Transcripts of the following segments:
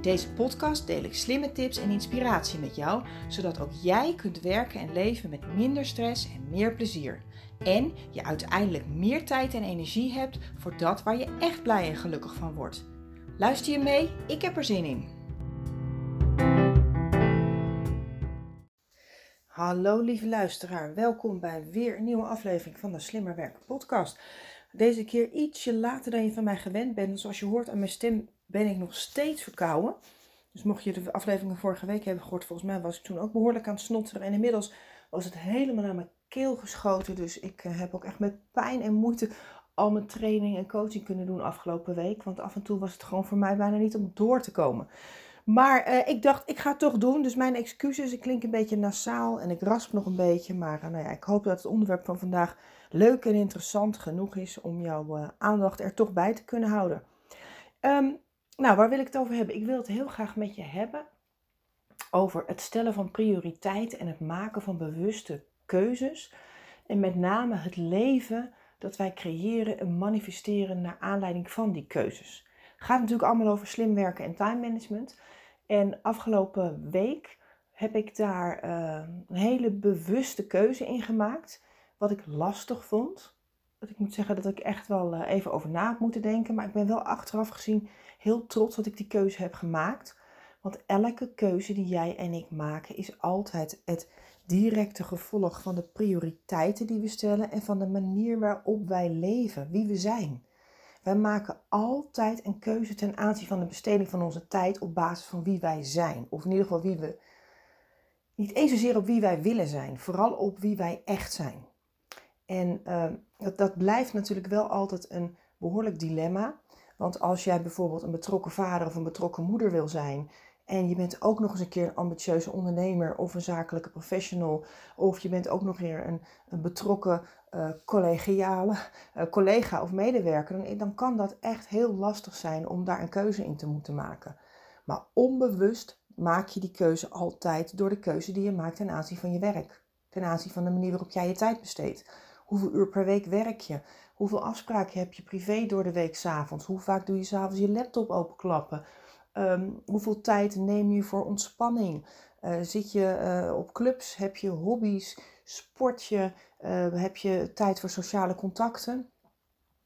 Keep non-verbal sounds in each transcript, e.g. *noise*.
In deze podcast deel ik slimme tips en inspiratie met jou, zodat ook jij kunt werken en leven met minder stress en meer plezier. En je uiteindelijk meer tijd en energie hebt voor dat waar je echt blij en gelukkig van wordt. Luister je mee? Ik heb er zin in. Hallo lieve luisteraar, welkom bij weer een nieuwe aflevering van de Slimmer Werken podcast. Deze keer ietsje later dan je van mij gewend bent. Zoals je hoort aan mijn stem ben ik nog steeds verkouden. Dus mocht je de aflevering vorige week hebben gehoord, volgens mij was ik toen ook behoorlijk aan het snotteren. En inmiddels was het helemaal naar mijn keel geschoten. Dus ik eh, heb ook echt met pijn en moeite al mijn training en coaching kunnen doen afgelopen week. Want af en toe was het gewoon voor mij bijna niet om door te komen. Maar uh, ik dacht, ik ga het toch doen. Dus mijn excuses. Ik klink een beetje nasaal en ik rasp nog een beetje. Maar uh, nou ja, ik hoop dat het onderwerp van vandaag leuk en interessant genoeg is om jouw aandacht er toch bij te kunnen houden. Um, nou, waar wil ik het over hebben? Ik wil het heel graag met je hebben over het stellen van prioriteiten en het maken van bewuste keuzes. En met name het leven dat wij creëren en manifesteren naar aanleiding van die keuzes. Het gaat natuurlijk allemaal over slim werken en time management. En afgelopen week heb ik daar uh, een hele bewuste keuze in gemaakt. Wat ik lastig vond. Ik moet zeggen dat ik echt wel uh, even over na heb moeten denken. Maar ik ben wel achteraf gezien heel trots dat ik die keuze heb gemaakt. Want elke keuze die jij en ik maken is altijd het directe gevolg van de prioriteiten die we stellen en van de manier waarop wij leven, wie we zijn. Wij maken altijd een keuze ten aanzien van de besteding van onze tijd op basis van wie wij zijn. Of in ieder geval wie we. Niet eens zozeer op wie wij willen zijn, vooral op wie wij echt zijn. En uh, dat, dat blijft natuurlijk wel altijd een behoorlijk dilemma. Want als jij bijvoorbeeld een betrokken vader of een betrokken moeder wil zijn. En je bent ook nog eens een keer een ambitieuze ondernemer of een zakelijke professional. Of je bent ook nog weer een, een betrokken uh, collegiale uh, collega of medewerker, dan, dan kan dat echt heel lastig zijn om daar een keuze in te moeten maken. Maar onbewust maak je die keuze altijd door de keuze die je maakt ten aanzien van je werk. Ten aanzien van de manier waarop jij je tijd besteedt. Hoeveel uur per week werk je? Hoeveel afspraken heb je privé door de week s'avonds? Hoe vaak doe je s'avonds je laptop openklappen? Um, hoeveel tijd neem je voor ontspanning? Uh, zit je uh, op clubs? Heb je hobby's? Sport je? Uh, heb je tijd voor sociale contacten?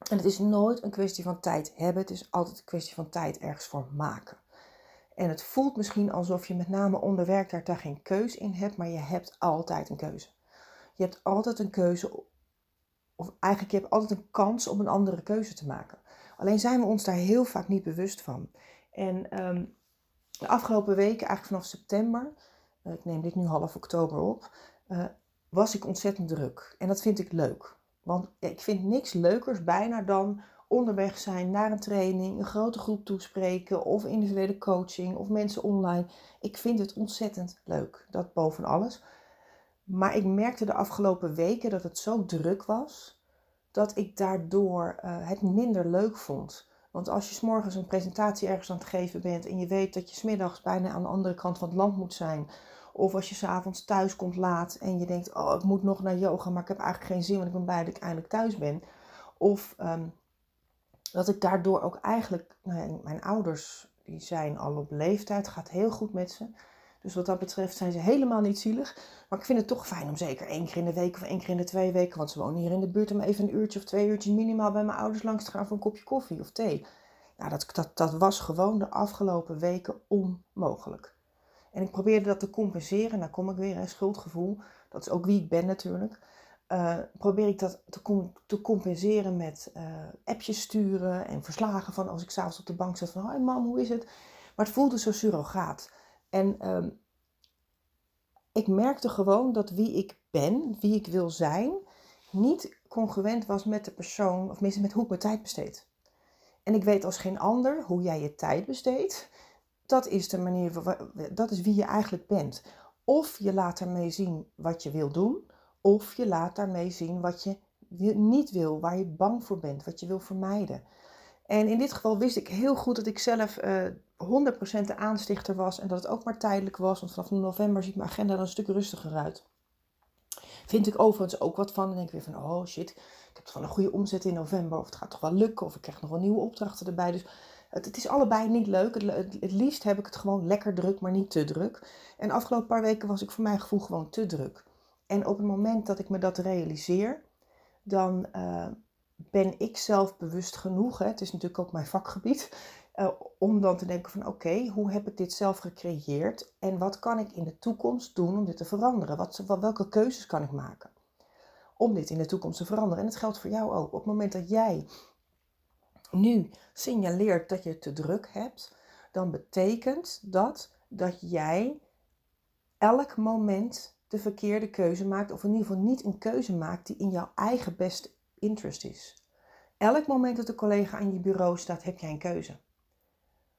En het is nooit een kwestie van tijd hebben. Het is altijd een kwestie van tijd ergens voor maken. En het voelt misschien alsof je met name onder werk daar geen keuze in hebt, maar je hebt altijd een keuze. Je hebt altijd een keuze, of eigenlijk je hebt altijd een kans om een andere keuze te maken. Alleen zijn we ons daar heel vaak niet bewust van. En um, de afgelopen weken, eigenlijk vanaf september, uh, ik neem dit nu half oktober op, uh, was ik ontzettend druk. En dat vind ik leuk. Want ik vind niks leukers bijna dan onderweg zijn naar een training, een grote groep toespreken of individuele coaching of mensen online. Ik vind het ontzettend leuk, dat boven alles. Maar ik merkte de afgelopen weken dat het zo druk was dat ik daardoor uh, het minder leuk vond. Want als je s'morgens een presentatie ergens aan het geven bent en je weet dat je smiddags bijna aan de andere kant van het land moet zijn. Of als je s'avonds thuis komt laat en je denkt, oh ik moet nog naar yoga, maar ik heb eigenlijk geen zin, want ik ben blij dat ik eindelijk thuis ben. Of um, dat ik daardoor ook eigenlijk, nou, mijn ouders die zijn al op leeftijd, gaat heel goed met ze. Dus wat dat betreft zijn ze helemaal niet zielig. Maar ik vind het toch fijn om zeker één keer in de week of één keer in de twee weken, want ze wonen hier in de buurt, om even een uurtje of twee uurtjes minimaal bij mijn ouders langs te gaan voor een kopje koffie of thee. Nou, dat, dat, dat was gewoon de afgelopen weken onmogelijk. En ik probeerde dat te compenseren. Nou kom ik weer, een schuldgevoel. Dat is ook wie ik ben natuurlijk. Uh, probeer ik dat te, te compenseren met uh, appjes sturen en verslagen van als ik s'avonds op de bank zat van... Hoi mam, hoe is het? Maar het voelde zo surrogaat. En uh, ik merkte gewoon dat wie ik ben, wie ik wil zijn, niet congruent was met de persoon, of tenminste met hoe ik mijn tijd besteed. En ik weet als geen ander hoe jij je tijd besteedt. dat is de manier, dat is wie je eigenlijk bent. Of je laat daarmee zien wat je wil doen, of je laat daarmee zien wat je niet wil, waar je bang voor bent, wat je wil vermijden. En in dit geval wist ik heel goed dat ik zelf uh, eh, 100% de aanstichter was en dat het ook maar tijdelijk was, want vanaf november ziet mijn agenda er een stuk rustiger uit. Vind ik overigens ook wat van. Dan denk ik weer van, oh shit, ik heb toch wel een goede omzet in november. Of het gaat toch wel lukken. Of ik krijg nog wel nieuwe opdrachten erbij. Dus het, is allebei niet leuk. Het, het, liefst heb ik het gewoon lekker druk, maar niet te druk. En de afgelopen paar weken was ik voor mijn gevoel gewoon te druk. En op het moment dat ik me dat realiseer, dan uh, ben ik zelf bewust genoeg. Hè? Het is natuurlijk ook mijn vakgebied. Uh, *laughs* om dan te denken van oké, hoe heb ik dit zelf gecreëerd en wat kan ik in de toekomst doen om dit te veranderen? Wat, welke keuzes kan ik maken om dit in de toekomst te veranderen? En dat geldt voor jou ook. Op het moment dat jij nu signaleert dat je te druk hebt, dan betekent dat dat jij elk moment de verkeerde keuze maakt, of in ieder geval niet een keuze maakt die in jouw eigen best interest is. Elk moment dat een collega aan je bureau staat, heb jij een keuze.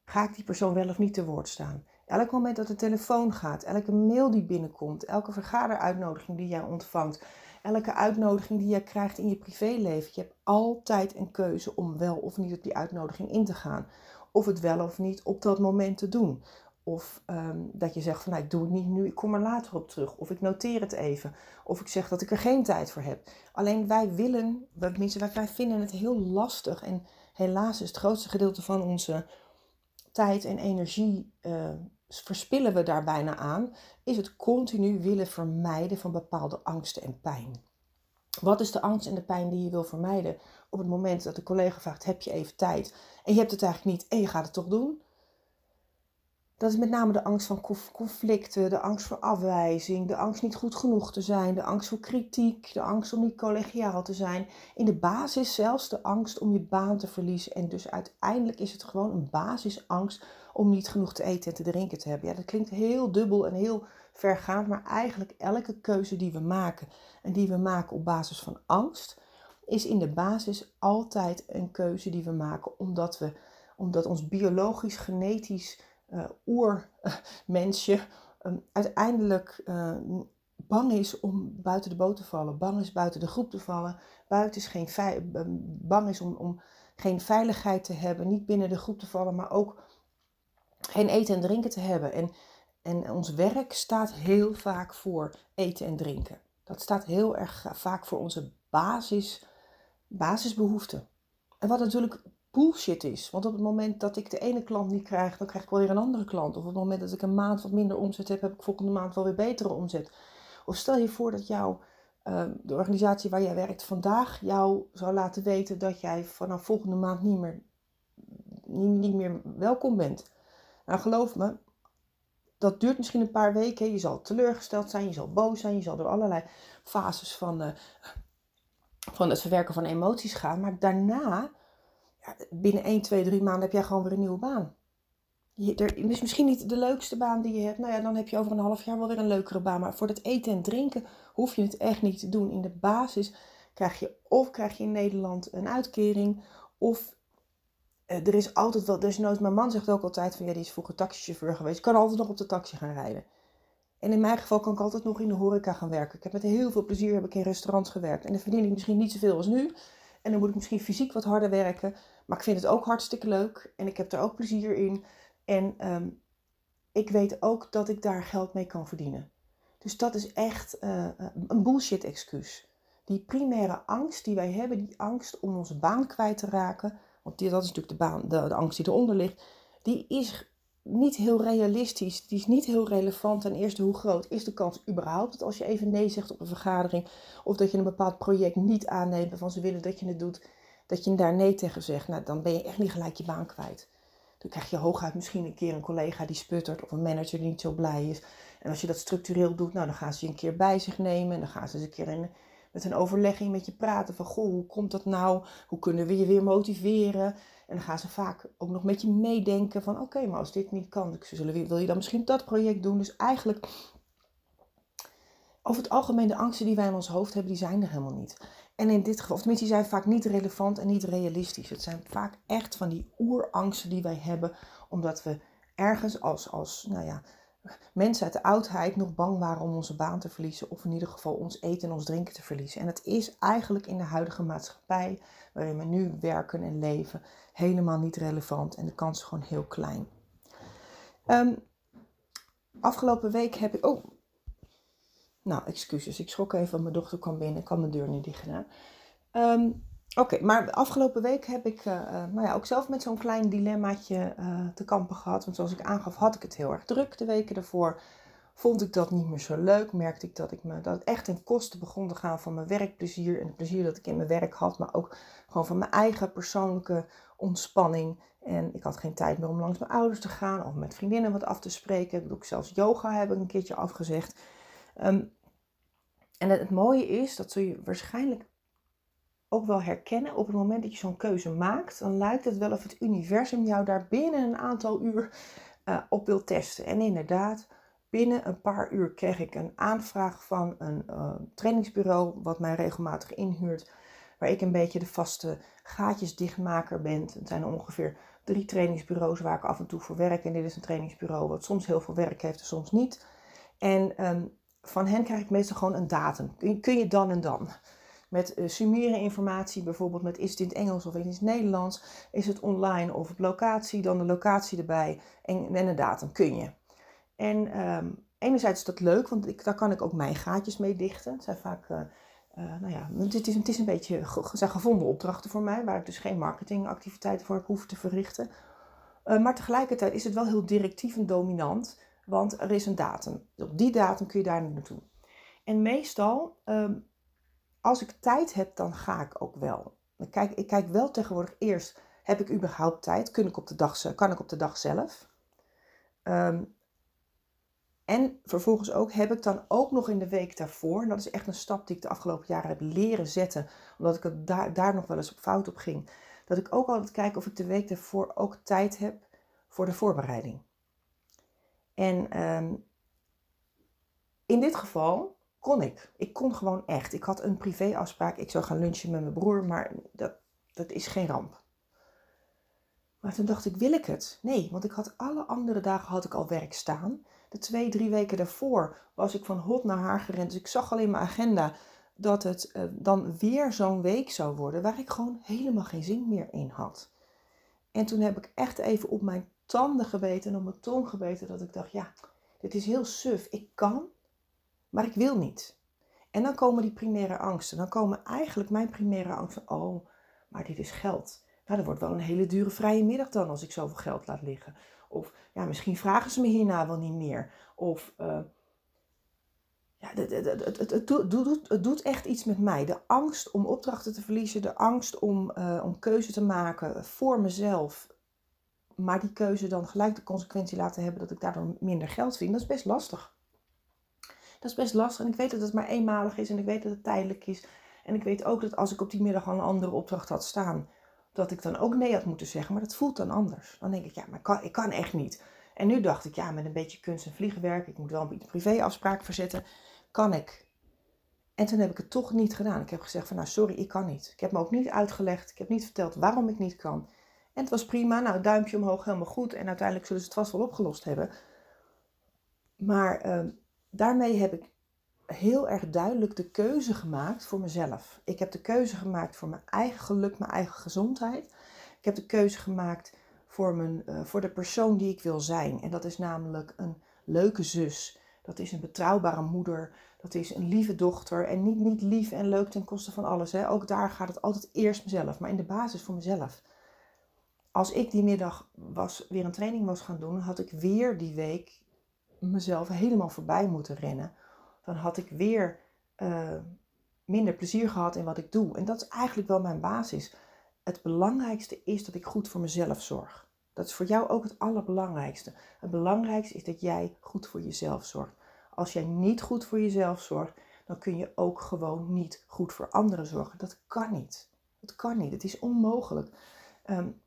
Ga ik die persoon wel of niet te woord staan? Elk moment dat de telefoon gaat, elke mail die binnenkomt, elke vergaderuitnodiging die jij ontvangt, elke uitnodiging die jij krijgt in je privéleven. Je hebt altijd een keuze om wel of niet op die uitnodiging in te gaan. Of het wel of niet op dat moment te doen. Of ehm, dat je zegt van nou, ik doe het niet nu, ik kom er later op terug. Of ik noteer het even. Of ik zeg dat ik er geen tijd voor heb. Alleen wij willen, tenminste wij vinden het heel lastig. En helaas is het grootste gedeelte van onze tijd en energie uh, verspillen we daar bijna aan, is het continu willen vermijden van bepaalde angsten en pijn. Wat is de angst en de pijn die je wil vermijden op het moment dat de collega vraagt: heb je even tijd? En je hebt het eigenlijk niet en je gaat het toch doen? Dat is met name de angst van conflicten, de angst voor afwijzing, de angst niet goed genoeg te zijn, de angst voor kritiek, de angst om niet collegiaal te zijn. In de basis zelfs de angst om je baan te verliezen. En dus uiteindelijk is het gewoon een basisangst om niet genoeg te eten en te drinken te hebben. Ja, dat klinkt heel dubbel en heel vergaand, maar eigenlijk elke keuze die we maken en die we maken op basis van angst, is in de basis altijd een keuze die we maken omdat we omdat ons biologisch, genetisch oermensje um, uiteindelijk uh, bang is om buiten de boot te vallen, bang is buiten de groep te vallen, buiten is geen ehm, bang is om, om geen veiligheid te hebben, niet binnen de groep te vallen, maar ook geen eten en drinken te hebben. En, en ons werk staat heel vaak voor eten en drinken. Dat staat heel erg vaak voor onze basis, basisbehoeften. En wat natuurlijk bullshit is. Want op het moment dat ik de ene klant niet krijg, dan krijg ik wel weer een andere klant. Of op het moment dat ik een maand wat minder omzet heb, heb ik volgende maand wel weer betere omzet. Of stel je voor dat jou, ehm, de organisatie waar jij werkt vandaag jou zou laten weten dat jij vanaf volgende maand niet meer, niet, niet meer welkom bent. Nou, geloof me, dat duurt misschien een paar weken. Je zal teleurgesteld zijn, je zal boos zijn, je zal door allerlei fases van, uh, van het verwerken van emoties gaan. Maar daarna binnen 1, 2, 3 maanden heb jij gewoon weer een nieuwe baan. Je, er is misschien niet de leukste baan die je hebt. Nou ja, dan heb je over een half jaar wel weer een leukere baan. Maar voor het eten en drinken hoef je het echt niet te doen. In de basis krijg je of krijg je in Nederland een uitkering. Of eh, er is altijd wel, nooit, mijn man zegt ook altijd van ja, die is vroeger taxichauffeur geweest. kan altijd nog op de taxi gaan rijden. En in mijn geval kan ik altijd nog in de horeca gaan werken. Ik heb met heel veel plezier heb ik in restaurants gewerkt. En dan verdien ik misschien niet zoveel als nu. En dan moet ik misschien fysiek wat harder werken. Maar ik vind het ook hartstikke leuk en ik heb er ook plezier in. En ehm, ik weet ook dat ik daar geld mee kan verdienen. Dus dat is echt uh, een bullshit excuus. Die primaire angst die wij hebben, die angst om onze baan kwijt te raken, want dat is natuurlijk de, baan, de angst die eronder ligt, die is niet heel realistisch. Die is niet heel relevant. Ten eerste, hoe groot is de kans überhaupt dat als je even nee zegt op een vergadering of dat je een bepaald project niet aanneemt waarvan ze willen dat je het doet, dat je daar nee tegen zegt, nou, dan ben je echt niet gelijk je baan kwijt. Dan krijg je hooguit misschien een keer een collega die sputtert of een manager die niet zo blij is. En als je dat structureel doet, nou, dan gaan ze je een keer bij zich nemen en dan gaan ze eens een keer in, met een overlegging met je praten van, goh, hoe komt dat nou? Hoe kunnen we je weer motiveren? En dan gaan ze vaak ook nog met je meedenken van, oké, maar als dit niet kan, wil je dan misschien dat project doen? Dus eigenlijk over het algemeen de angsten die wij in ons hoofd hebben, die zijn er helemaal niet. En in dit geval, of tenminste, die zijn vaak niet relevant en niet realistisch. Het zijn vaak echt van die oerangsten die wij hebben, omdat we ergens als, als nou ja, mensen uit de oudheid nog bang waren om onze baan te verliezen. Of in ieder geval ons eten en ons drinken te verliezen. En het is eigenlijk in de huidige maatschappij waarin we nu werken en leven helemaal niet relevant. En de kans is gewoon heel klein. Ehm, afgelopen week heb ik. Oh, nou, excuses. Ik schrok even, want mijn dochter kwam binnen. Ik had mijn deur niet dicht gedaan. Ehm, oké, maar afgelopen week heb ik uh, nou ja, ook zelf met zo'n klein dilemmaatje uh, te kampen gehad. Want zoals ik aangaf, had ik het heel erg druk de weken daarvoor. Vond ik dat niet meer zo leuk. Merkte ik dat, ik me, dat het echt ten koste begon te gaan van mijn werkplezier. En het plezier dat ik in mijn werk had. Maar ook gewoon van mijn eigen persoonlijke ontspanning. En ik had geen tijd meer om langs mijn ouders te gaan. Of met vriendinnen wat af te spreken. Ik doe zelfs yoga heb ik een keertje afgezegd. Um, en het, mooie is, dat zul je waarschijnlijk ook wel herkennen, op het moment dat je zo'n keuze maakt, dan lijkt het wel of het universum jou daar binnen een aantal uur uh, op wil testen. En inderdaad, binnen een paar uur kreeg ik een aanvraag van een uh, trainingsbureau, wat mij regelmatig inhuurt, waar ik een beetje de vaste gaatjes dichtmaker ben. Het zijn ongeveer drie trainingsbureaus waar ik af en toe voor werk. En dit is een trainingsbureau wat soms heel veel werk heeft en soms niet. En um, van hen krijg ik meestal gewoon een datum. Kun je dan en dan? Met uh, summeren informatie, bijvoorbeeld met is het in het Engels of in het Nederlands, is het online of op locatie, dan de locatie erbij en, en een datum kun je. En um, enerzijds is dat leuk, want ik, daar kan ik ook mijn gaatjes mee dichten. Het zijn vaak, uh, uh, nou ja, het is, het is een beetje zijn gevonden opdrachten voor mij, waar ik dus geen marketingactiviteiten voor hoef te verrichten. maar tegelijkertijd is het wel heel directief en dominant. Want er is een datum. Op die datum kun je daar naartoe. En meestal, um, als ik tijd heb, dan ga ik ook wel. Ik kijk, ik kijk wel tegenwoordig eerst, heb ik überhaupt tijd? Kun ik op de dag, kan ik op de dag zelf? Um, en vervolgens ook, heb ik dan ook nog in de week daarvoor, en dat is echt een stap die ik de afgelopen jaren heb leren zetten, omdat ik het daar, daar nog wel eens op fout op ging, dat ik ook altijd kijk of ik de week daarvoor ook tijd heb voor de voorbereiding. En um, in dit geval kon ik. Ik kon gewoon echt. Ik had een privéafspraak. Ik zou gaan lunchen met mijn broer, maar dat, dat is geen ramp. Maar toen dacht ik, wil ik het? Nee, want ik had alle andere dagen had ik al werk staan. De twee, drie weken daarvoor was ik van hot naar haar gerend. Dus ik zag al in mijn agenda dat het uh, dan weer zo'n week zou worden waar ik gewoon helemaal geen zin meer in had. En toen heb ik echt even op mijn tanden gebeten en op mijn tong gebeten dat ik dacht, ja, dit is heel suf. Ik kan, maar ik wil niet. En dan komen die primaire angsten. Dan komen eigenlijk mijn primaire angsten. Oh, maar dit is geld. Nou, dat wordt wel een hele dure vrije middag dan als ik zoveel geld laat liggen. Of ja, misschien vragen ze me hierna wel niet meer. Of uh, ja, het, het, doet, het doet echt iets met mij. De angst om opdrachten te verliezen, de angst om, uh, om keuze te maken voor mezelf, maar die keuze dan gelijk de consequentie laten hebben dat ik daardoor minder geld vind, dat is best lastig. Dat is best lastig en ik weet dat het maar eenmalig is en ik weet dat het tijdelijk is. En ik weet ook dat als ik op die middag al een andere opdracht had staan, dat ik dan ook nee had moeten zeggen, maar dat voelt dan anders. Dan denk ik, ja, maar ik kan, ik kan echt niet. En nu dacht ik, ja, met een beetje kunst en vliegenwerk, ik moet wel een privéafspraak verzetten, kan ik. En toen heb ik het toch niet gedaan. Ik heb gezegd van, nou sorry, ik kan niet. Ik heb me ook niet uitgelegd, ik heb niet verteld waarom ik niet kan. En het was prima. Nou, duimpje omhoog, helemaal goed. En uiteindelijk zullen ze het vast wel opgelost hebben. Maar uh, daarmee heb ik heel erg duidelijk de keuze gemaakt voor mezelf. Ik heb de keuze gemaakt voor mijn eigen geluk, mijn eigen gezondheid. Ik heb de keuze gemaakt voor, mijn, uh, voor de persoon die ik wil zijn. En dat is namelijk een leuke zus. Dat is een betrouwbare moeder. Dat is een lieve dochter. En niet, niet lief en leuk ten koste van alles. Hè. Ook daar gaat het altijd eerst mezelf. Maar in de basis voor mezelf als ik die middag was, weer een training was gaan doen, had ik weer die week mezelf helemaal voorbij moeten rennen. Dan had ik weer uh, minder plezier gehad in wat ik doe. En dat is eigenlijk wel mijn basis. Het belangrijkste is dat ik goed voor mezelf zorg. Dat is voor jou ook het allerbelangrijkste. Het belangrijkste is dat jij goed voor jezelf zorgt. Als jij niet goed voor jezelf zorgt, dan kun je ook gewoon niet goed voor anderen zorgen. Dat kan niet. Dat kan niet. Het is onmogelijk. Um,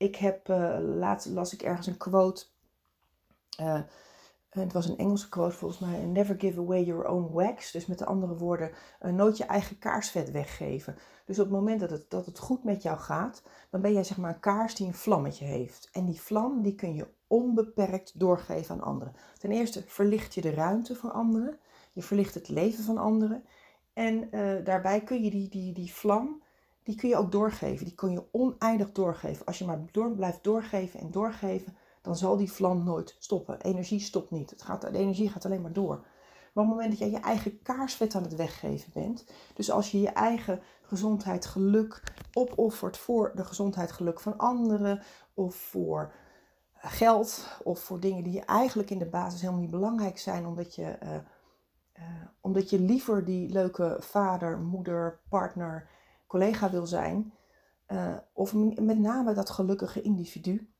ik heb, uh, laatst las ik ergens een quote. Uh, het was een Engelse quote volgens mij. Never give away your own wax. Dus met andere woorden, uh, nooit je eigen kaarsvet weggeven. Dus op het moment dat het, dat het goed met jou gaat, dan ben jij zeg maar een kaars die een vlammetje heeft. En die vlam die kun je onbeperkt doorgeven aan anderen. Ten eerste verlicht je de ruimte voor anderen. Je verlicht het leven van anderen. En daarbij kun je die, die, die vlam, die kun je ook doorgeven. Die kun je oneindig doorgeven. Als je maar door, blijft doorgeven en doorgeven, dan zal die vlam nooit stoppen. Energie stopt niet. Het gaat, de energie gaat alleen maar door. Maar op het moment dat jij je eigen kaarsvet aan het weggeven bent, dus als je je eigen gezondheid, geluk opoffert voor de gezondheid, geluk van anderen, of voor geld, of voor dingen die eigenlijk in de basis helemaal niet belangrijk zijn, omdat je, uh, uh, omdat je liever die leuke vader, moeder, partner, collega wil zijn, uh, of met name dat gelukkige individu.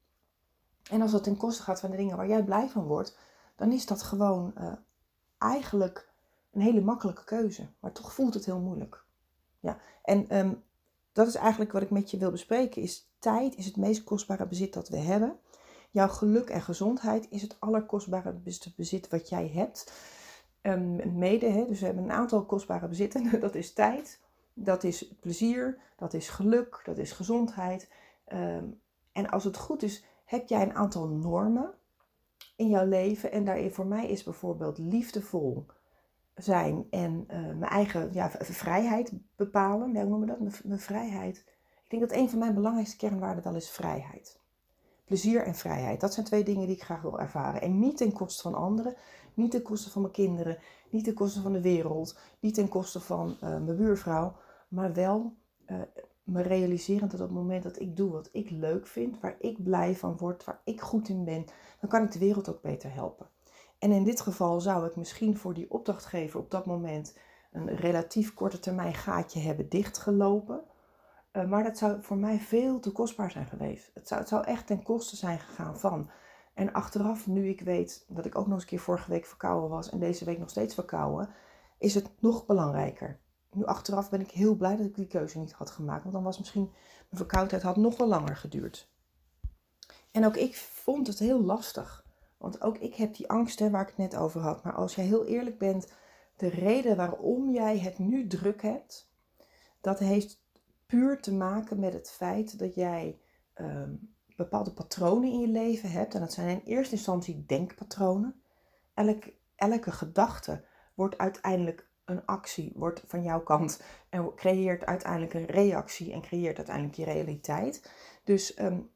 En als dat ten koste gaat van de dingen waar jij blij van wordt, dan is dat gewoon uh, eigenlijk een hele makkelijke keuze. Maar toch voelt het heel moeilijk. Ja, en um, dat is eigenlijk wat ik met je wil bespreken. Is tijd is het meest kostbare bezit dat we hebben. Jouw geluk en gezondheid is het allerkostbare bezit wat jij hebt. Um, mede, hè, dus we hebben een aantal kostbare bezitten. *laughs* Dat is tijd, dat is plezier, dat is geluk, dat is gezondheid. Um, en als het goed is, heb jij een aantal normen in jouw leven. En daarin voor mij is bijvoorbeeld liefdevol zijn en uh, mijn eigen ja, vrijheid bepalen. Hoe noemen we dat? Mijn, mijn vrijheid. Ik denk dat een van mijn belangrijkste kernwaarden wel is vrijheid. Plezier en vrijheid. Dat zijn twee dingen die ik graag wil ervaren. En niet ten koste van anderen, niet ten koste van mijn kinderen, niet ten koste van de wereld, niet ten koste van uh, mijn buurvrouw, maar wel uh, me realiseren dat op het moment dat ik doe wat ik leuk vind, waar ik blij van word, waar ik goed in ben, dan kan ik de wereld ook beter helpen. En in dit geval zou ik misschien voor die opdrachtgever op dat moment een relatief korte termijn gaatje hebben dichtgelopen. Uh, maar dat zou voor mij veel te kostbaar zijn geweest. Het zou, het zou echt ten koste zijn gegaan van. En achteraf, nu ik weet dat ik ook nog eens een keer vorige week verkouden was en deze week nog steeds verkouden, is het nog belangrijker nu achteraf ben ik heel blij dat ik die keuze niet had gemaakt. Want dan was misschien mijn verkoudheid had nog wel langer geduurd. En ook ik vond het heel lastig. Want ook ik heb die angsten waar ik het net over had. Maar als jij heel eerlijk bent, de reden waarom jij het nu druk hebt, dat heeft puur te maken met het feit dat jij um, bepaalde patronen in je leven hebt. En dat zijn in eerste instantie denkpatronen. Elke, elke gedachte wordt uiteindelijk een actie wordt van jouw kant en creëert uiteindelijk een reactie en creëert uiteindelijk je realiteit. Dus um,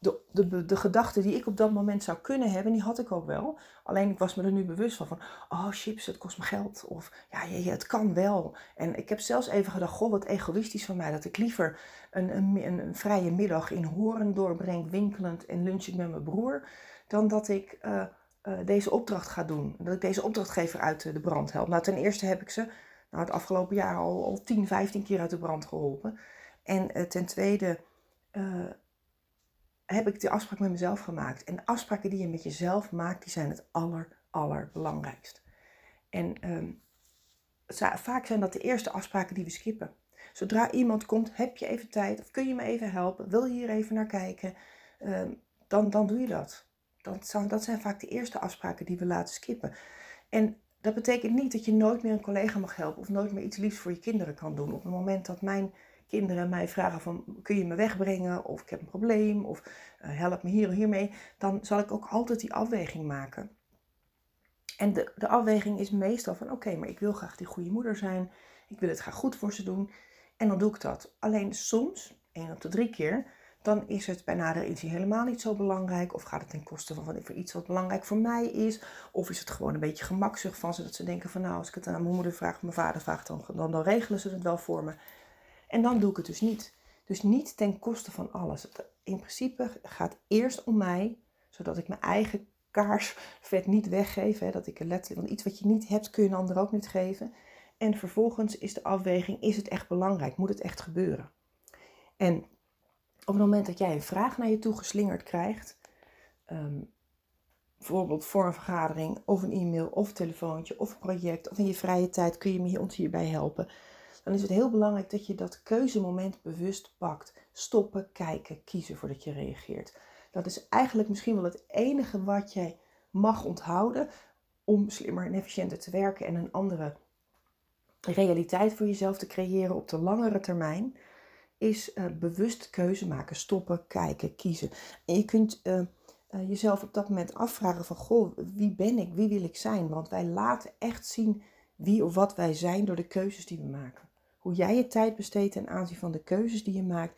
de, de, de gedachten die ik op dat moment zou kunnen hebben, die had ik ook wel. Alleen ik was me er nu bewust van, van oh chips, het kost me geld. Of ja, het kan wel. En ik heb zelfs even gedacht, goh, wat egoïstisch van mij. Dat ik liever een, een, een vrije middag in Horen doorbreng, winkelend en lunchend met mijn broer. Dan dat ik... Uh, uh, deze opdracht ga doen. Dat ik deze opdrachtgever uit de brand help. Nou, ten eerste heb ik ze nou, het afgelopen jaar al, al 10, 15 keer uit de brand geholpen. En uh, ten tweede heb ik de afspraak met mezelf gemaakt. En de afspraken die je met jezelf maakt, die zijn het aller, allerbelangrijkst. En um, vaak zijn dat de eerste afspraken die we skippen. Zodra iemand komt, heb je even tijd of kun je me even helpen? Wil je hier even naar kijken? Uh, dan, dan doe je dat. Dat, dat zijn vaak de eerste afspraken die we laten skippen. En dat betekent niet dat je nooit meer een collega mag helpen of nooit meer iets liefs voor je kinderen kan doen. Op het moment dat mijn kinderen mij vragen van kun je me wegbrengen of ik heb een probleem of uh, help me hier of hiermee, dan zal ik ook altijd die afweging maken. En de, de afweging is meestal van oké, maar ik wil graag die goede moeder zijn, ik wil het graag goed voor ze doen en dan doe ik dat. Alleen soms, één op de drie keer, dan is het bij nader inzien helemaal niet zo belangrijk. Of gaat het ten koste van, van iets wat belangrijk voor mij is. Of is het gewoon een beetje gemakzucht van ze dat ze denken van nou als ik het aan mijn moeder vraag mijn vader vraagt dan, dan, dan regelen ze het wel voor me. En dan doe ik het dus niet. Dus niet ten koste van alles. In principe gaat eerst om mij, zodat ik mijn eigen kaarsvet niet weggeef. Hè, dat ik letterlijk, want iets wat je niet hebt kun je een ander ook niet geven. En vervolgens is de afweging, is het echt belangrijk? Moet het echt gebeuren? En op het moment dat jij een vraag naar je toe geslingerd krijgt, um, bijvoorbeeld voor een vergadering of een e-mail of een telefoontje of een project of in je vrije tijd kun je me ons hierbij helpen, dan is het heel belangrijk dat je dat keuzemoment bewust pakt. Stoppen, kijken, kiezen voordat je reageert. Dat is eigenlijk misschien wel het enige wat jij mag onthouden om slimmer en efficiënter te werken en een andere realiteit voor jezelf te creëren op de langere termijn, is uh, bewust keuze maken, stoppen, kijken, kiezen. En je kunt uh, uh, jezelf op dat moment afvragen van, goh, wie ben ik, wie wil ik zijn? Want wij laten echt zien wie of wat wij zijn door de keuzes die we maken. Hoe jij je tijd besteedt ten aanzien van de keuzes die je maakt,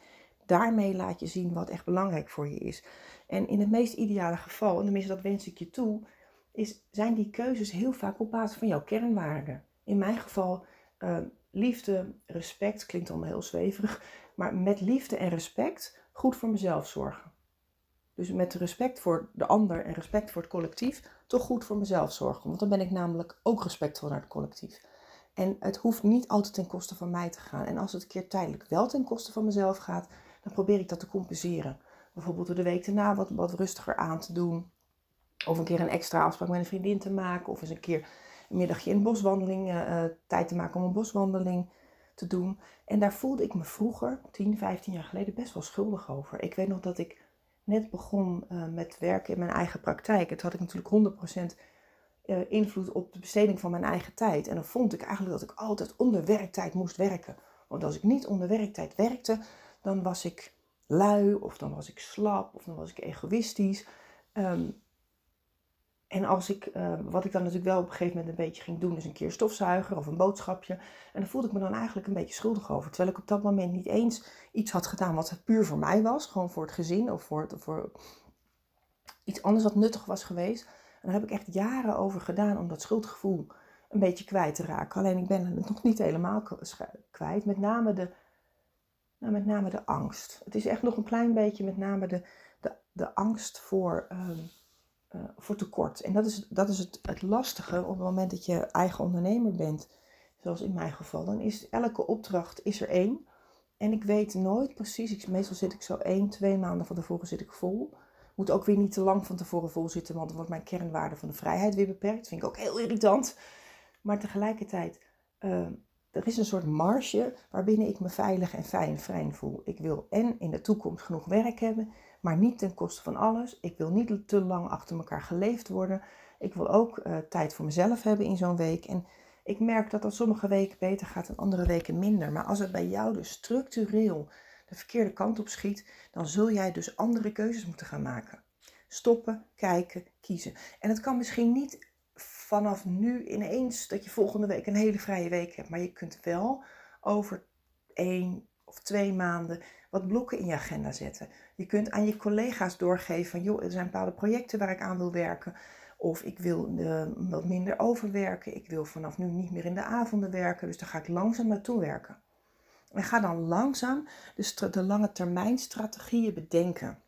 daarmee laat je zien wat echt belangrijk voor je is. En in het meest ideale geval, en tenminste dat wens ik je toe, is, zijn die keuzes heel vaak op basis van jouw kernwaarden. In mijn geval uh, liefde, respect, klinkt allemaal heel zweverig, maar met liefde en respect goed voor mezelf zorgen. Dus met respect voor de ander en respect voor het collectief, toch goed voor mezelf zorgen. Want dan ben ik namelijk ook respectvol naar het collectief. En het hoeft niet altijd ten koste van mij te gaan. En als het een keer tijdelijk wel ten koste van mezelf gaat, dan probeer ik dat te compenseren. Bijvoorbeeld door de week daarna wat, wat rustiger aan te doen. Of een keer een extra afspraak met een vriendin te maken. Of eens een keer een middagje in boswandeling, uh, tijd te maken om een boswandeling te doen. En daar voelde ik me vroeger, 10, 15 jaar geleden, best wel schuldig over. Ik weet nog dat ik net begon uh, met werken in mijn eigen praktijk. Het had ik natuurlijk 100% uh, invloed op de besteding van mijn eigen tijd. En dan vond ik eigenlijk dat ik altijd onder werktijd moest werken. Want als ik niet onder werktijd werkte, dan was ik lui, of dan was ik slap, of dan was ik egoïstisch. Um, en als ik, uh, wat ik dan natuurlijk wel op een gegeven moment een beetje ging doen, is een keer stofzuiger of een boodschapje. En dan voelde ik me dan eigenlijk een beetje schuldig over. Terwijl ik op dat moment niet eens iets had gedaan wat puur voor mij was. Gewoon voor het gezin of voor, voor iets anders wat nuttig was geweest. En daar heb ik echt jaren over gedaan om dat schuldgevoel een beetje kwijt te raken. Alleen ik ben het nog niet helemaal kwijt. Met name de, nou, met name de angst. Het is echt nog een klein beetje met name de, de, de angst voor... Um, uh, voor tekort. En dat is, dat is het, het lastige op het moment dat je eigen ondernemer bent, zoals in mijn geval. Dan is elke opdracht is er één. En ik weet nooit precies, ik, meestal zit ik zo één, twee maanden van tevoren zit ik vol. Moet ook weer niet te lang van tevoren vol zitten, want dan wordt mijn kernwaarde van de vrijheid weer beperkt. Vind ik ook heel irritant. Maar tegelijkertijd, uh, er is een soort marge waarbinnen ik me veilig en fijn, fijn voel. Ik wil en in de toekomst genoeg werk hebben, maar niet ten koste van alles. Ik wil niet te lang achter elkaar geleefd worden. Ik wil ook uh, tijd voor mezelf hebben in zo'n week. En ik merk dat dat sommige weken beter gaat en andere weken minder. Maar als het bij jou dus structureel de verkeerde kant op schiet, dan zul jij dus andere keuzes moeten gaan maken. Stoppen, kijken, kiezen. En het kan misschien niet vanaf nu ineens dat je volgende week een hele vrije week hebt. Maar je kunt wel over één of twee maanden wat blokken in je agenda zetten. Je kunt aan je collega's doorgeven van joh, er zijn bepaalde projecten waar ik aan wil werken. Of ik wil uh, wat minder overwerken. Ik wil vanaf nu niet meer in de avonden werken. Dus daar ga ik langzaam naartoe werken. En ga dan langzaam de, de lange termijn strategieën bedenken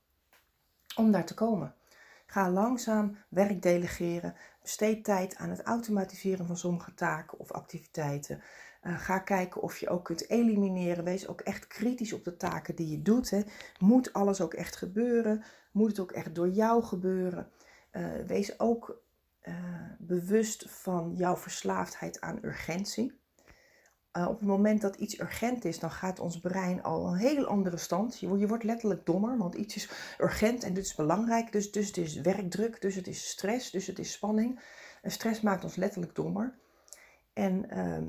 om daar te komen. Ga langzaam werk delegeren. Besteed tijd aan het automatiseren van sommige taken of activiteiten. Uh, ga kijken of je ook kunt elimineren. Wees ook echt kritisch op de taken die je doet. Hè. Moet alles ook echt gebeuren? Moet het ook echt door jou gebeuren? Uh, wees ook uh, bewust van jouw verslaafdheid aan urgentie. Op het moment dat iets urgent is, dan gaat ons brein al een heel andere stand. Je, je wordt letterlijk dommer, want iets is urgent en dit is belangrijk. Dus, dus het is werkdruk, dus het is stress, dus het is spanning. En stress maakt ons letterlijk dommer. En ehm,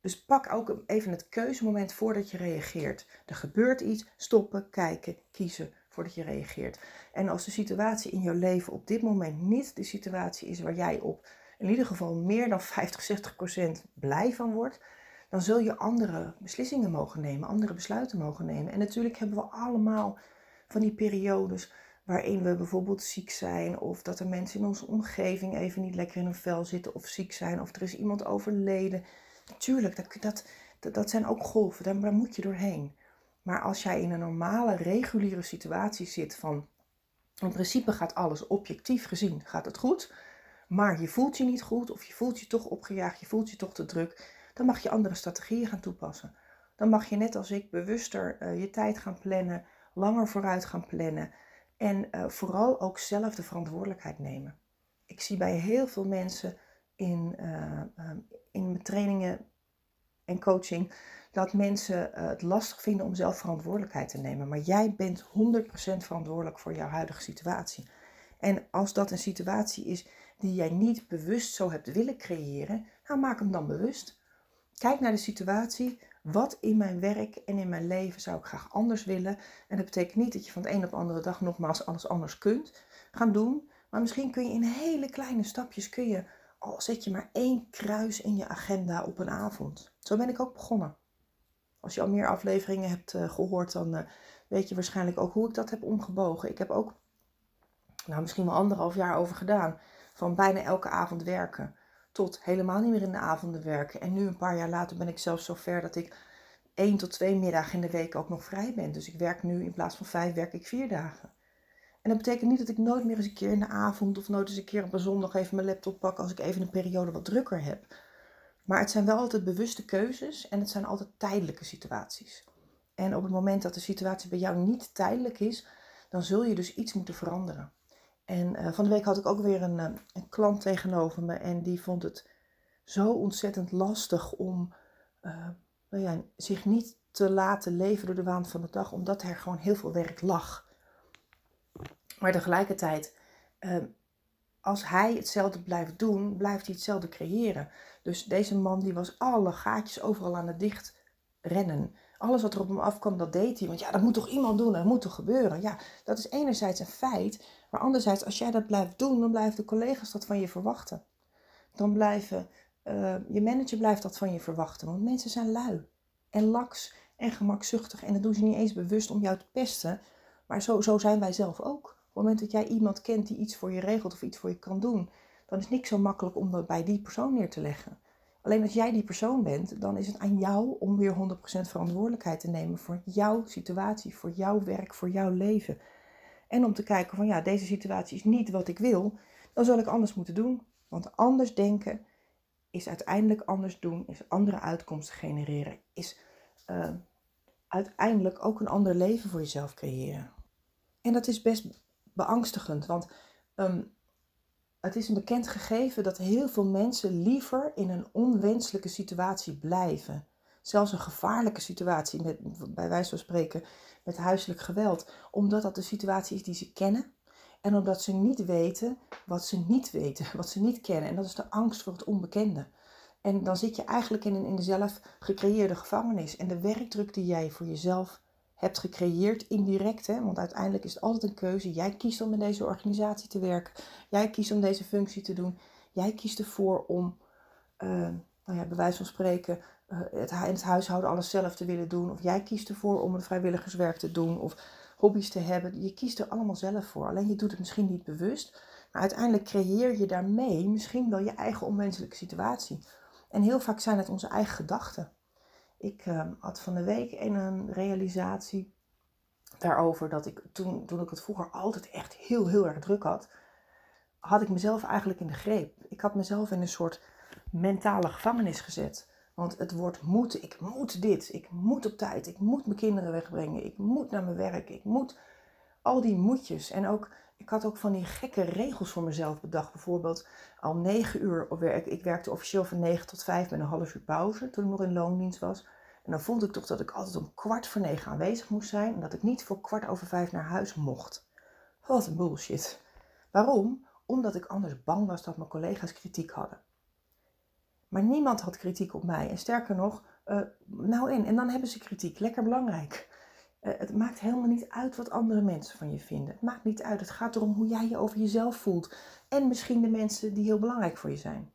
dus pak ook even het keuzemoment voordat je reageert. Er gebeurt iets, stoppen, kijken, kiezen voordat je reageert. En als de situatie in jouw leven op dit moment niet de situatie is waar jij op in ieder geval meer dan 50, 60 procent blij van wordt, dan zul je andere beslissingen mogen nemen, andere besluiten mogen nemen. En natuurlijk hebben we allemaal van die periodes waarin we bijvoorbeeld ziek zijn, of dat er mensen in onze omgeving even niet lekker in hun vel zitten, of ziek zijn, of er is iemand overleden. Tuurlijk, dat, dat, dat zijn ook golven, daar, daar moet je doorheen. Maar als jij in een normale, reguliere situatie zit van, in principe gaat alles objectief gezien, gaat het goed. Maar je voelt je niet goed of je voelt je toch opgejaagd, je voelt je toch te druk. Dan mag je andere strategieën gaan toepassen. Dan mag je net als ik bewuster uh, je tijd gaan plannen, langer vooruit gaan plannen. En uh, vooral ook zelf de verantwoordelijkheid nemen. Ik zie bij heel veel mensen in, uh, in mijn trainingen en coaching dat mensen het lastig vinden om zelf verantwoordelijkheid te nemen. Maar jij bent 100% verantwoordelijk voor jouw huidige situatie. En als dat een situatie is die jij niet bewust zo hebt willen creëren, nou maak hem dan bewust. Kijk naar de situatie. Wat in mijn werk en in mijn leven zou ik graag anders willen? En dat betekent niet dat je van de een op de andere dag nogmaals alles anders kunt gaan doen. Maar misschien kun je in hele kleine stapjes, kun je, al zet je maar één kruis in je agenda op een avond. Zo ben ik ook begonnen. Als je al meer afleveringen hebt uh, gehoord, dan uh, weet je waarschijnlijk ook hoe ik dat heb omgebogen. Ik heb ook nou, misschien wel anderhalf jaar over gedaan. Van bijna elke avond werken tot helemaal niet meer in de avonden werken. En nu een paar jaar later ben ik zelfs zo ver dat ik één tot twee middagen in de week ook nog vrij ben. Dus ik werk nu in plaats van vijf, werk ik vier dagen. En dat betekent niet dat ik nooit meer eens een keer in de avond of nooit eens een keer op een zondag even mijn laptop pak als ik even een periode wat drukker heb. Maar het zijn wel altijd bewuste keuzes en het zijn altijd tijdelijke situaties. En op het moment dat de situatie bij jou niet tijdelijk is, dan zul je dus iets moeten veranderen. En uh, van de week had ik ook weer een, uh, een, klant tegenover me en die vond het zo ontzettend lastig om uh, nou ja, zich niet te laten leven door de waan van de dag, omdat er gewoon heel veel werk lag. Maar tegelijkertijd, ehm, als hij hetzelfde blijft doen, blijft hij hetzelfde creëren. Dus deze man die was alle gaatjes overal aan het dicht rennen. Alles wat er op hem afkwam, dat deed hij. Want ja, dat moet toch iemand doen, dat moet toch gebeuren. Ja, dat is enerzijds een feit. Maar anderzijds, als jij dat blijft doen, dan blijven de collega's dat van je verwachten. Dan blijven, uh, je manager blijft dat van je verwachten. Want mensen zijn lui en laks en gemakzuchtig. En dat doen ze niet eens bewust om jou te pesten. Maar zo, zo zijn wij zelf ook. Op het moment dat jij iemand kent die iets voor je regelt of iets voor je kan doen, dan is niks zo makkelijk om dat bij die persoon neer te leggen. Alleen als jij die persoon bent, dan is het aan jou om weer 100% verantwoordelijkheid te nemen voor jouw situatie, voor jouw werk, voor jouw leven. En om te kijken van ja, deze situatie is niet wat ik wil, dan zal ik anders moeten doen. Want anders denken is uiteindelijk anders doen, is andere uitkomsten genereren, is uh, uiteindelijk ook een ander leven voor jezelf creëren. En dat is best beangstigend, want um, het is een bekend gegeven dat heel veel mensen liever in een onwenselijke situatie blijven. Zelfs een gevaarlijke situatie, met, bij wijze van spreken, met huiselijk geweld. Omdat dat de situatie is die ze kennen. En omdat ze niet weten wat ze niet weten, *laughs* wat ze niet kennen. En dat is de angst voor het onbekende. En dan zit je eigenlijk in een in zelf gecreëerde gevangenis. En de werkdruk die jij voor jezelf hebt gecreëerd, indirect. Hè? Want uiteindelijk is het altijd een keuze. Jij kiest om in deze organisatie te werken. Jij kiest om deze functie te doen. Jij kiest ervoor om, uh, nou ja, bij wijze van spreken, het, in het huishouden alles zelf te willen doen. Of jij kiest ervoor om het vrijwilligerswerk te doen. Of hobby's te hebben. Je kiest er allemaal zelf voor. Alleen je doet het misschien niet bewust. Maar uiteindelijk creëer je daarmee misschien wel je eigen onwenselijke situatie. En heel vaak zijn het onze eigen gedachten. Ik uh, had van de week een realisatie daarover dat ik toen, toen ik het vroeger altijd echt heel, heel erg druk had, had ik mezelf eigenlijk in de greep. Ik had mezelf in een soort mentale gevangenis gezet. Want het woord moet, ik moet dit, ik moet op tijd, ik moet mijn kinderen wegbrengen, ik moet naar mijn werk, ik moet al die moetjes. En ook, ik had ook van die gekke regels voor mezelf bedacht. Bijvoorbeeld al negen uur. Ik werkte officieel van negen tot vijf met een half uur pauze toen ik nog in loondienst was. En dan vond ik toch dat ik altijd om kwart voor negen aanwezig moest zijn en dat ik niet voor kwart over vijf naar huis mocht. Wat een bullshit. Waarom? Omdat ik anders bang was dat mijn collega's kritiek hadden. Maar niemand had kritiek op mij. En sterker nog, uh, nou in. En dan hebben ze kritiek. Lekker belangrijk. Uh, het maakt helemaal niet uit wat andere mensen van je vinden. Het maakt niet uit. Het gaat erom hoe jij je over jezelf voelt. En misschien de mensen die heel belangrijk voor je zijn.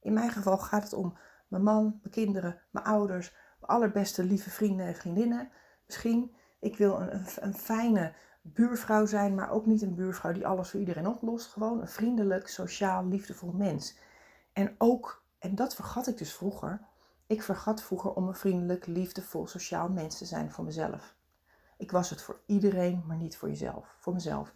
In mijn geval gaat het om mijn man, mijn kinderen, mijn ouders, mijn allerbeste lieve vrienden en vriendinnen. Misschien, ik wil een, een, een fijne buurvrouw zijn, maar ook niet een buurvrouw die alles voor iedereen oplost. Gewoon een vriendelijk, sociaal, liefdevol mens. En ook, en dat vergat ik dus vroeger. Ik vergat vroeger om een vriendelijk, liefdevol, sociaal mens te zijn voor mezelf. Ik was het voor iedereen, maar niet voor jezelf, voor mezelf.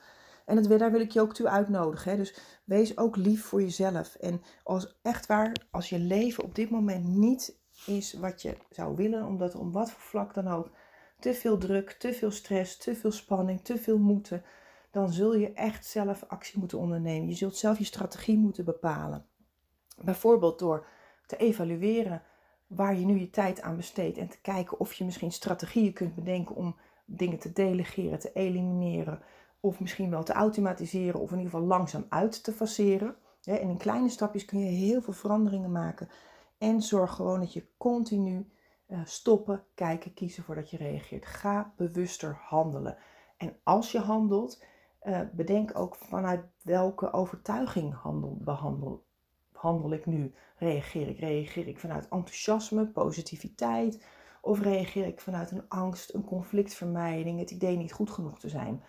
En dat, daar wil ik je ook toe uitnodigen. Hè? Dus wees ook lief voor jezelf. En als echt waar, als je leven op dit moment niet is wat je zou willen, omdat er om wat voor vlak dan ook te veel druk, te veel stress, te veel spanning, te veel moeten, dan zul je echt zelf actie moeten ondernemen. Je zult zelf je strategie moeten bepalen. Bijvoorbeeld door te evalueren waar je nu je tijd aan besteedt en te kijken of je misschien strategieën kunt bedenken om dingen te delegeren, te elimineren, of misschien wel te automatiseren of in ieder geval langzaam uit te faceren. En in kleine stapjes kun je heel veel veranderingen maken. En zorg gewoon dat je continu uh, stoppen, kijken, kiezen voordat je reageert. Ga bewuster handelen. En als je handelt, uh, bedenk ook vanuit welke overtuiging handel, behandel, handel ik nu? Reageer ik? Reageer ik vanuit enthousiasme, positiviteit? Of reageer ik vanuit een angst, een conflictvermijding, het idee niet goed genoeg te zijn?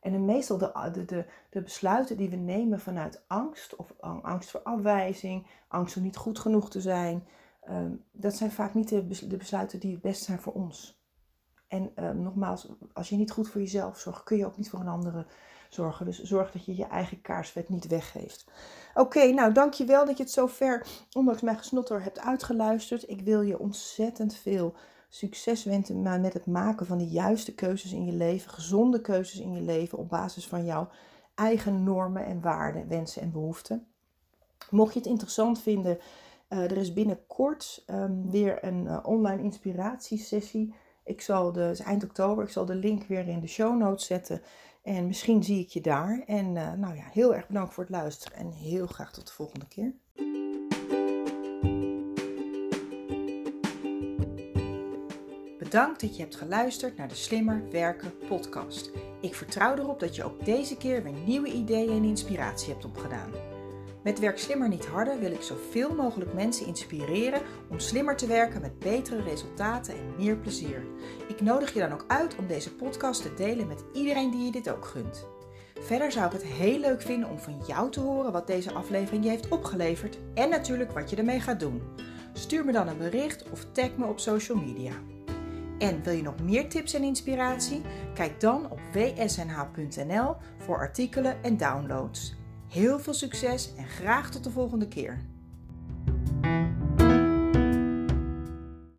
En meestal de, de, de, besluiten die we nemen vanuit angst, of angst voor afwijzing, angst om niet goed genoeg te zijn, ehm, dat zijn vaak niet de, de, besluiten die het best zijn voor ons. En ehm, nogmaals, als je niet goed voor jezelf zorgt, kun je ook niet voor een andere zorgen. Dus zorg dat je je eigen kaarsvet niet weggeeft. Oké, nou dankjewel dat je het zo ver, ondanks mijn gesnotter, hebt uitgeluisterd. Ik wil je ontzettend veel succes wensen met het maken van de juiste keuzes in je leven, gezonde keuzes in je leven op basis van jouw eigen normen en waarden, wensen en behoeften. Mocht je het interessant vinden, uh, er is binnenkort um, weer een uh, online inspiratiesessie. Ik zal de, eind oktober, ik zal de link weer in de show notes zetten. En misschien zie ik je daar. En uh, nou ja, heel erg bedankt voor het luisteren en heel graag tot de volgende keer. Bedankt dat je hebt geluisterd naar de Slimmer Werken podcast. Ik vertrouw erop dat je ook deze keer weer nieuwe ideeën en inspiratie hebt opgedaan. Met Werk Slimmer Niet Harder wil ik zoveel mogelijk mensen inspireren om slimmer te werken met betere resultaten en meer plezier. Ik nodig je dan ook uit om deze podcast te delen met iedereen die je dit ook gunt. Verder zou ik het heel leuk vinden om van jou te horen wat deze aflevering je heeft opgeleverd en natuurlijk wat je ermee gaat doen. Stuur me dan een bericht of tag me op social media. En wil je nog meer tips en inspiratie? Kijk dan op wsnh.nl voor artikelen en downloads. Heel veel succes en graag tot de volgende keer.